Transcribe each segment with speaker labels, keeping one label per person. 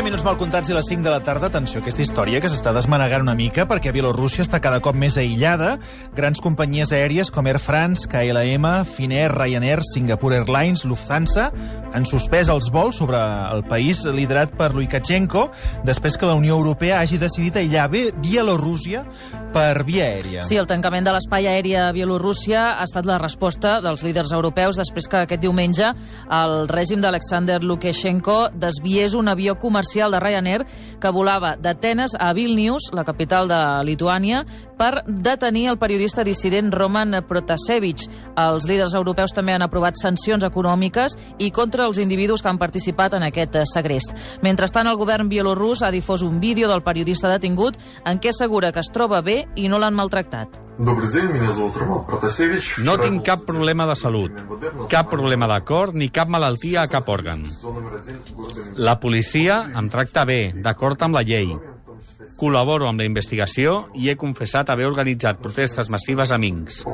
Speaker 1: 12 minuts mal comptats i les 5 de la tarda. Atenció, aquesta història que s'està desmanegant una mica perquè Bielorússia està cada cop més aïllada. Grans companyies aèries com Air France, KLM, Finnair, Ryanair, Singapore Airlines, Lufthansa han suspès els vols sobre el país liderat per Lukashenko després que la Unió Europea hagi decidit aïllar Bielorússia per via aèria.
Speaker 2: Sí, el tancament de l'espai aeri a Bielorússia ha estat la resposta dels líders europeus després que aquest diumenge el règim d'Alexander Lukashenko desviés un avió comercial de Ryanair que volava d'Atenes a Vilnius, la capital de Lituània, per detenir el periodista dissident Roman Protasevich. Els líders europeus també han aprovat sancions econòmiques i contra els individus que han participat en aquest segrest. Mentrestant, el govern bielorús ha difós un vídeo del periodista detingut en què assegura que es troba bé i no l'han maltractat.
Speaker 3: No tinc cap problema de salut, cap problema de cor ni cap malaltia a cap òrgan. La policia em tracta bé, d'acord amb la llei. Col·laboro amb la investigació i he confessat haver organitzat protestes massives a Minsk.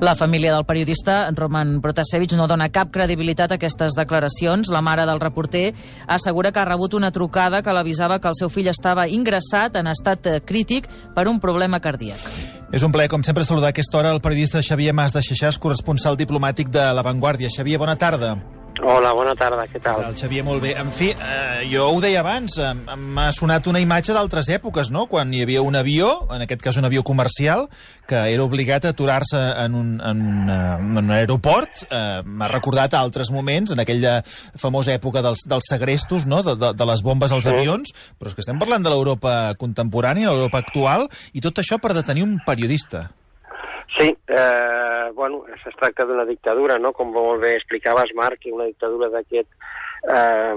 Speaker 2: La família del periodista, Roman Protasevich, no dona cap credibilitat a aquestes declaracions. La mare del reporter assegura que ha rebut una trucada que l'avisava que el seu fill estava ingressat en estat crític per un problema cardíac.
Speaker 1: És un plaer, com sempre, saludar a aquesta hora el periodista Xavier Mas de Xeixàs, corresponsal diplomàtic de La Vanguardia. Xavier, bona tarda.
Speaker 4: Hola, bona tarda, què tal?
Speaker 1: El Xavier, molt bé. En fi, eh, jo ho deia abans, eh, m'ha sonat una imatge d'altres èpoques, no?, quan hi havia un avió, en aquest cas un avió comercial, que era obligat a aturar-se en, un, en, en un aeroport. Eh, m'ha recordat altres moments, en aquella famosa època dels, dels segrestos, no?, de, de, de les bombes als
Speaker 4: Sí.
Speaker 1: avions, però és que estem parlant de l'Europa contemporània, l'Europa actual, i tot això per detenir un periodista.
Speaker 4: Sí, eh, bueno, es tracta d'una dictadura, no? Com molt bé explicaves, Marc, una dictadura d'aquest eh,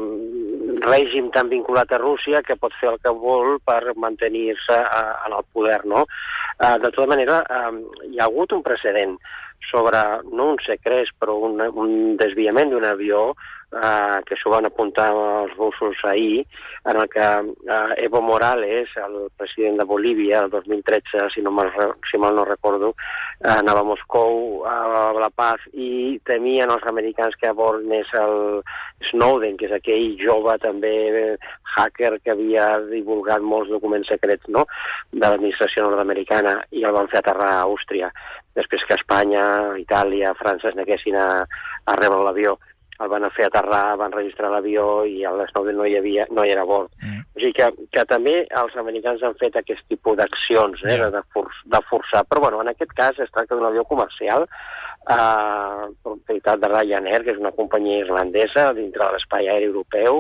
Speaker 4: règim tan vinculat a Rússia que pot fer el que vol per mantenir-se en el poder, no? Eh, de tota manera, eh, hi ha hagut un precedent sobre, no un segrest, però un, un desviament d'un avió eh, que s'ho van apuntar els russos ahir, en el que eh, Evo Morales, el president de Bolívia, el 2013, si, no mal, si mal no recordo, eh, anava a Moscou a la paz i temien els americans que a bord anés el Snowden, que és aquell jove també eh, hacker que havia divulgat molts documents secrets no? de l'administració nord-americana i el van fer aterrar a Àustria després que Espanya, Itàlia, França es neguessin a, a rebre l'avió el van fer aterrar, van registrar l'avió i el Snowden no hi, havia, no hi era a bord.
Speaker 1: Mm.
Speaker 4: O sigui que, que també els americans han fet aquest tipus d'accions eh,
Speaker 1: Ja.
Speaker 4: de, for, de forçar. Però bueno, en aquest cas es tracta d'un avió comercial eh, propietat de Ryanair, que és una companyia irlandesa dintre de l'espai aeri europeu,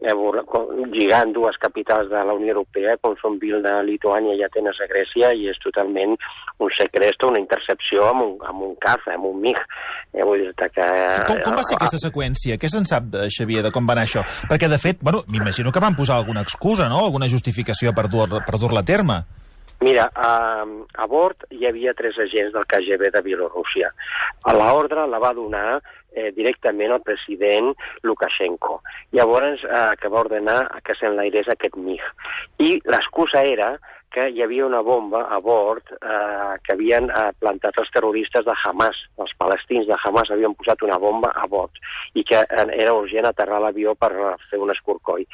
Speaker 4: lligant dues capitals de la Unió Europea, com són Vilna, Lituània i Atenes a Grècia, i és totalment un secret, una intercepció amb un, amb un CAF, amb un MIG. Eh, vull dir que...
Speaker 1: Com, com va ser aquesta seqüència? Què se'n sap, eh, Xavier, de com va anar això? Perquè, de fet, bueno, m'imagino que van posar alguna excusa, no?, alguna justificació per dur- per dur-la a terme.
Speaker 4: Mira, a, a bord hi havia tres agents del KGB de Bielorússia. A l'ordre la va donar eh, directament el president Lukashenko. Llavors, eh, que va ordenar que s'enlairés aquest MIG. I l'excusa era que hi havia una bomba a bord eh, que havien eh, plantat els terroristes de Hamas, els palestins de Hamas havien posat una bomba a bord i que eh, era urgent aterrar l'avió per eh, fer un escorcoll.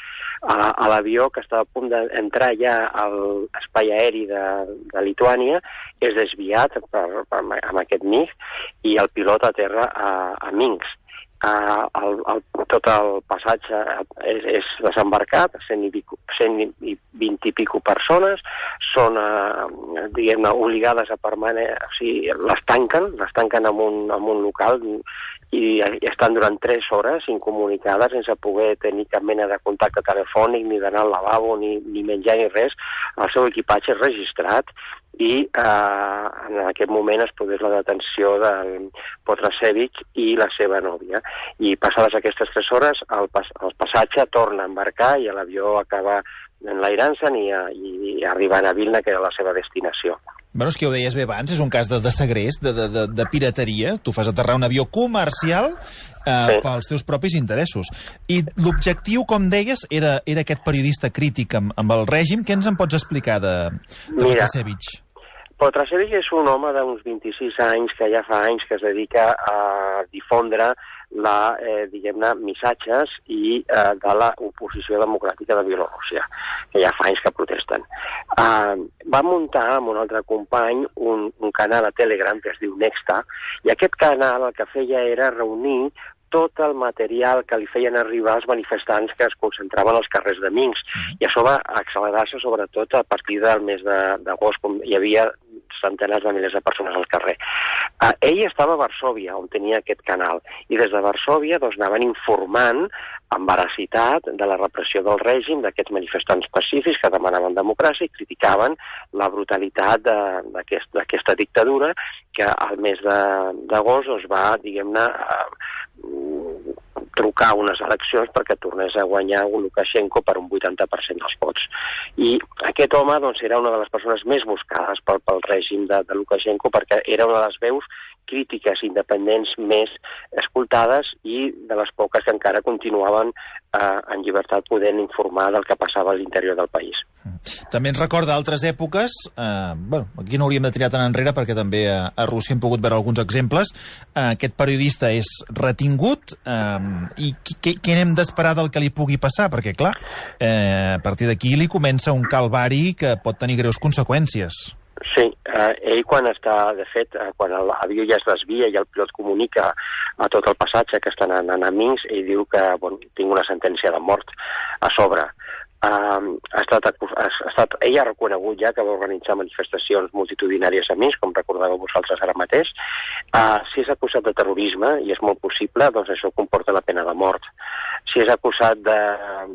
Speaker 4: A, a l'avió que estava a punt d'entrar ja al espai aeri de, de Lituània és desviat per, per, amb aquest MIG i el pilot aterra a, a Minsk. Uh, el, el, tot el passatge és, és desembarcat, 100 i, pico, 120 i pico persones, són, uh, diguem-ne, obligades a permanecer, o sigui, les tanquen, les tanquen en un, en un local i, i estan durant 3 hores incomunicades sense poder tenir cap mena de contacte telefònic, ni d'anar al lavabo, ni, ni menjar, ni res. El seu equipatge és registrat i eh, en aquest moment es produeix la detenció del Potrasevich i la seva nòvia. I passades aquestes tres hores, el, pas, el passatge torna a embarcar i l'avió acaba enlairant-se'n i, a- i arribant a Vilna, que era la seva destinació.
Speaker 1: Bueno, és que ho deies bé abans, és un cas de, de segrest, de, de, de, de pirateria. Tu fas aterrar un avió comercial eh,
Speaker 4: Sí.
Speaker 1: pels teus propis interessos. I l'objectiu, com deies, era, era aquest periodista crític amb, amb el règim. Què ens en pots explicar de, de
Speaker 4: Mira,
Speaker 1: Lukasevich?
Speaker 4: Protasevich és un home d'uns 26 anys que ja fa anys que es dedica a difondre la, eh, diguem-ne, missatges i eh, de l'oposició democràtica de Bielorússia, que ja fa anys que protesten. Eh, va muntar amb un altre company un, un canal a Telegram que es diu Nexta, i aquest canal el que feia era reunir tot el material que li feien arribar als manifestants que es concentraven als carrers de Minsk. I això va accelerar-se sobretot a partir del mes d'agost, com hi havia centenars de milers de persones al carrer. Uh, ell estava a Varsovia, on tenia aquest canal, i des de Varsovia doncs, anaven informant amb veracitat de la repressió del règim d'aquests manifestants pacífics que demanaven democràcia i criticaven la brutalitat d'aquesta aquest, dictadura que al mes d'agost doncs, va, diguem-ne, uh, trucar unes eleccions perquè tornés a guanyar Lukashenko per un 80% dels vots. I aquest home doncs, era una de les persones més buscades pel, pel règim de, de Lukashenko perquè era una de les veus crítiques independents més escoltades i de les poques que encara continuaven eh, en llibertat podent informar del que passava a l'interior del país.
Speaker 1: També ens recorda altres èpoques, eh, bueno, aquí no hauríem de triar tant enrere perquè també a, a Rússia hem pogut veure alguns exemples, eh, aquest periodista és retingut eh, i què, què n'hem d'esperar del que li pugui passar? Perquè, clar, eh, a partir d'aquí li comença un calvari que pot tenir greus conseqüències.
Speaker 4: Sí, eh, ell quan està, de fet, eh, quan l'avió ja es desvia i el pilot comunica a tot el passatge que estan anant a Minsk, ell diu que bon, tinc una sentència de mort a sobre. Uh, ha estat, ha estat, ell ha reconegut ja que va organitzar manifestacions multitudinàries a Minsk, com recordàveu vosaltres ara mateix. Uh, si és acusat de terrorisme, i és molt possible, doncs això comporta la pena de mort. Si és acusat de,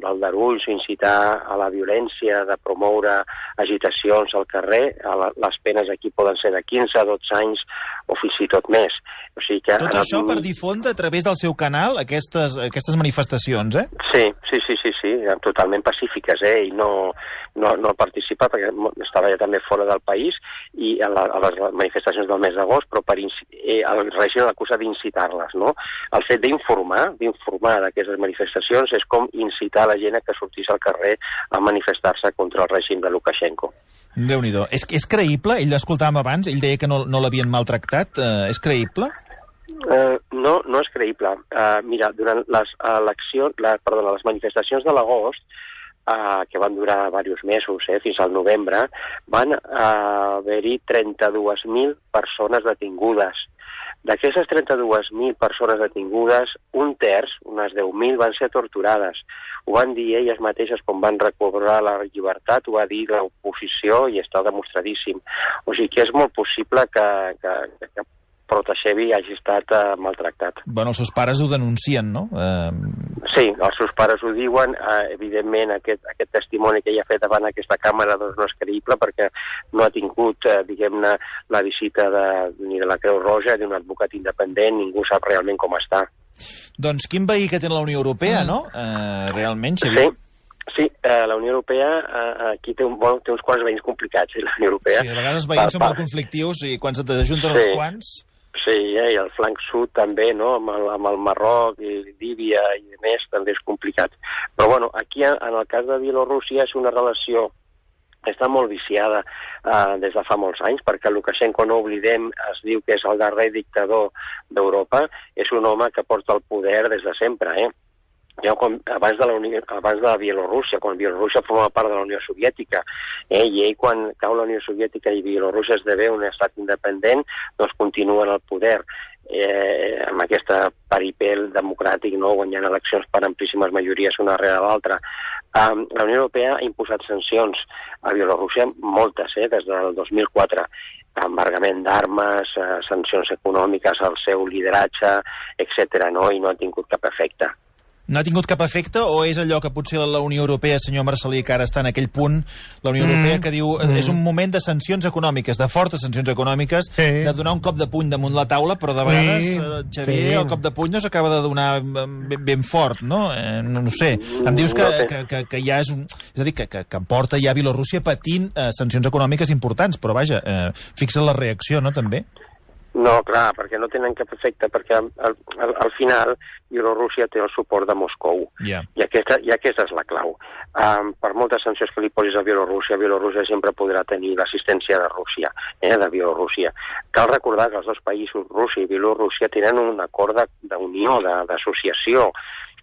Speaker 4: d'aldarulls incitar a la violència, de promoure agitacions al carrer, a la, les penes aquí poden ser de 15 a 12 anys o fins i tot més. O sigui que
Speaker 1: tot això per difondre a través del seu canal aquestes, aquestes manifestacions, eh?
Speaker 4: Sí, sí, sí, sí, sí totalment pacífiques, eh? I no, no, no participa perquè estava ja també fora del país i a, la, a les manifestacions del mes d'agost, però per eh, el règim l'acusa d'incitar-les, no? El fet d'informar, d'informar d'aquestes manifestacions és com incitar la gent a que sortís al carrer a manifestar-se contra el règim de Lukashenko.
Speaker 1: déu nhi és, és creïble? Ell l'escoltàvem abans, ell deia que no, no l'havien maltractat. Uh, és creïble?
Speaker 4: Uh, no, no és creïble. Uh, mira, durant les eleccions, la, perdó, les manifestacions de l'agost, uh, que van durar diversos mesos, eh, fins al novembre, van uh, haver-hi 32.000 persones detingudes. D'aquestes 32.000 persones detingudes, un terç, unes 10.000, van ser torturades. Ho van dir elles mateixes quan van recobrar la llibertat, ho va dir l'oposició i està demostradíssim. O sigui que és molt possible que, que, que Protashevi hagi estat eh, maltractat.
Speaker 1: Bueno, els seus pares ho denuncien, no? Eh...
Speaker 4: Sí, els seus pares ho diuen. Eh, evidentment, aquest, aquest testimoni que ella ha fet davant aquesta càmera doncs, no és creïble perquè no ha tingut, eh, diguem-ne, la visita de, ni de la Creu Roja, d'un advocat independent, ningú sap realment com està.
Speaker 1: Doncs quin veí que té la Unió Europea, mm. no? Eh, realment, Xavier?
Speaker 4: Sí. Sí, eh, la Unió Europea eh, aquí té, un, bueno, té uns quants veïns complicats, eh, la Unió Europea.
Speaker 1: Sí, a vegades els veïns són molt conflictius i quan se t'ajunten sí. uns quants...
Speaker 4: Sí, eh, i el flanc sud també, no?, amb el, amb el Marroc i Líbia i més, també és complicat. Però, bueno, aquí, en el cas de Bielorússia, és una relació està molt viciada eh, des de fa molts anys, perquè Lukashenko, no oblidem, es diu que és el darrer dictador d'Europa, és un home que porta el poder des de sempre, eh? Ja quan, abans, de la Unió, abans de la Bielorússia, quan Bielorússia forma part de la Unió Soviètica, eh, i ell quan cau la Unió Soviètica i Bielorússia esdevé un estat independent, doncs continua en el poder eh, amb aquesta paripel democràtic, no? guanyant eleccions per amplíssimes majories una rere l'altra. Um, la Unió Europea ha imposat sancions a Bielorússia, moltes, eh, des del 2004, embargament d'armes, eh, sancions econòmiques al seu lideratge, etc. no? i no han tingut cap efecte
Speaker 1: no ha tingut cap efecte o és allò que potser la Unió Europea, senyor Marcelí, que ara està en aquell punt, la Unió mm. Europea, que diu mm. és un moment de sancions econòmiques, de fortes sancions econòmiques, sí. de donar un cop de puny damunt la taula, però de vegades, sí. eh, Xavier, sí. el cop de puny no s'acaba de donar ben, ben fort, no? Eh, no? No sé. Em dius que, que, que, que ja és un... És a dir, que, que, que porta ja Bielorússia patint eh, sancions econòmiques importants, però vaja, eh, fixa la reacció, no, també?
Speaker 4: No, clar, perquè no tenen cap efecte, perquè al, al, al final Bielorússia té el suport de Moscou.
Speaker 1: Ja.
Speaker 4: I, aquesta, I aquesta és la clau. Um, per moltes sancions que li posis a Bielorússia, Bielorússia sempre podrà tenir l'assistència de Rússia, eh, de Bielorússia. Cal recordar que els dos països, Rússia i Bielorússia, tenen un acord d'unió, d'associació,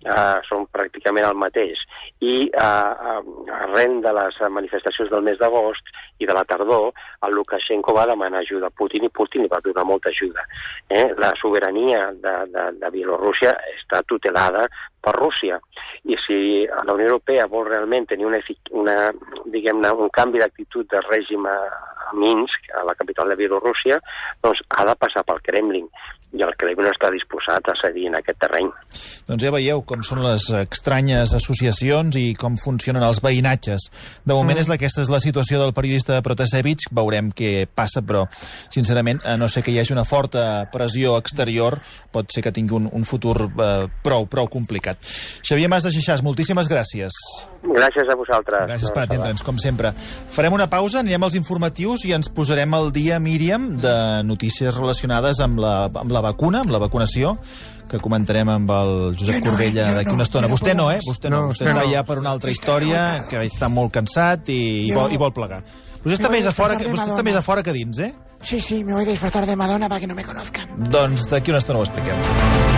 Speaker 4: uh, són pràcticament el mateix. I uh, arren de les manifestacions del mes d'agost i de la tardor, el Lukashenko va demanar ajuda a Putin i Putin li va donar molta ajuda. Eh? La sobirania de, de, de Bielorússia està tutelada per Rússia. I si la Unió Europea vol realment tenir una, una, diguem-ne, un canvi d'actitud de règim a Minsk, a la capital de Bielorússia, doncs ha de passar pel Kremlin. I el Kremlin no està disposat a cedir en aquest terreny.
Speaker 1: Doncs ja veieu com són les estranyes associacions i com funcionen els veïnatges. De moment mm. és aquesta és la situació del periodista Protasevich, veurem què passa, però sincerament, a no sé que hi hagi una forta pressió exterior, pot ser que tingui un, un futur eh, prou, prou complicat. Xavier Mas de Xixàs, moltíssimes gràcies.
Speaker 4: Gràcies a vosaltres.
Speaker 1: Gràcies per atendre'ns, com sempre. Farem una pausa, anirem als informatius i ens posarem al dia, Míriam, de notícies relacionades amb la, amb la vacuna, amb la vacunació, que comentarem amb el Josep
Speaker 5: Jo no,
Speaker 1: Corbella
Speaker 5: jo
Speaker 1: d'aquí
Speaker 5: no,
Speaker 1: una estona.
Speaker 5: no
Speaker 1: Vostè no, eh? Vostè no,
Speaker 5: No,
Speaker 1: vostè
Speaker 5: usted
Speaker 1: està
Speaker 5: no.
Speaker 1: ja per una altra història, que està molt cansat i, i, vol, i vol plegar. Vostè està, més a fora, que, vostè està més a fora que dins, eh?
Speaker 5: Sí, sí, me voy a disfrazar de Madonna para que no me conozcan.
Speaker 1: Doncs d'aquí una estona ho expliquem.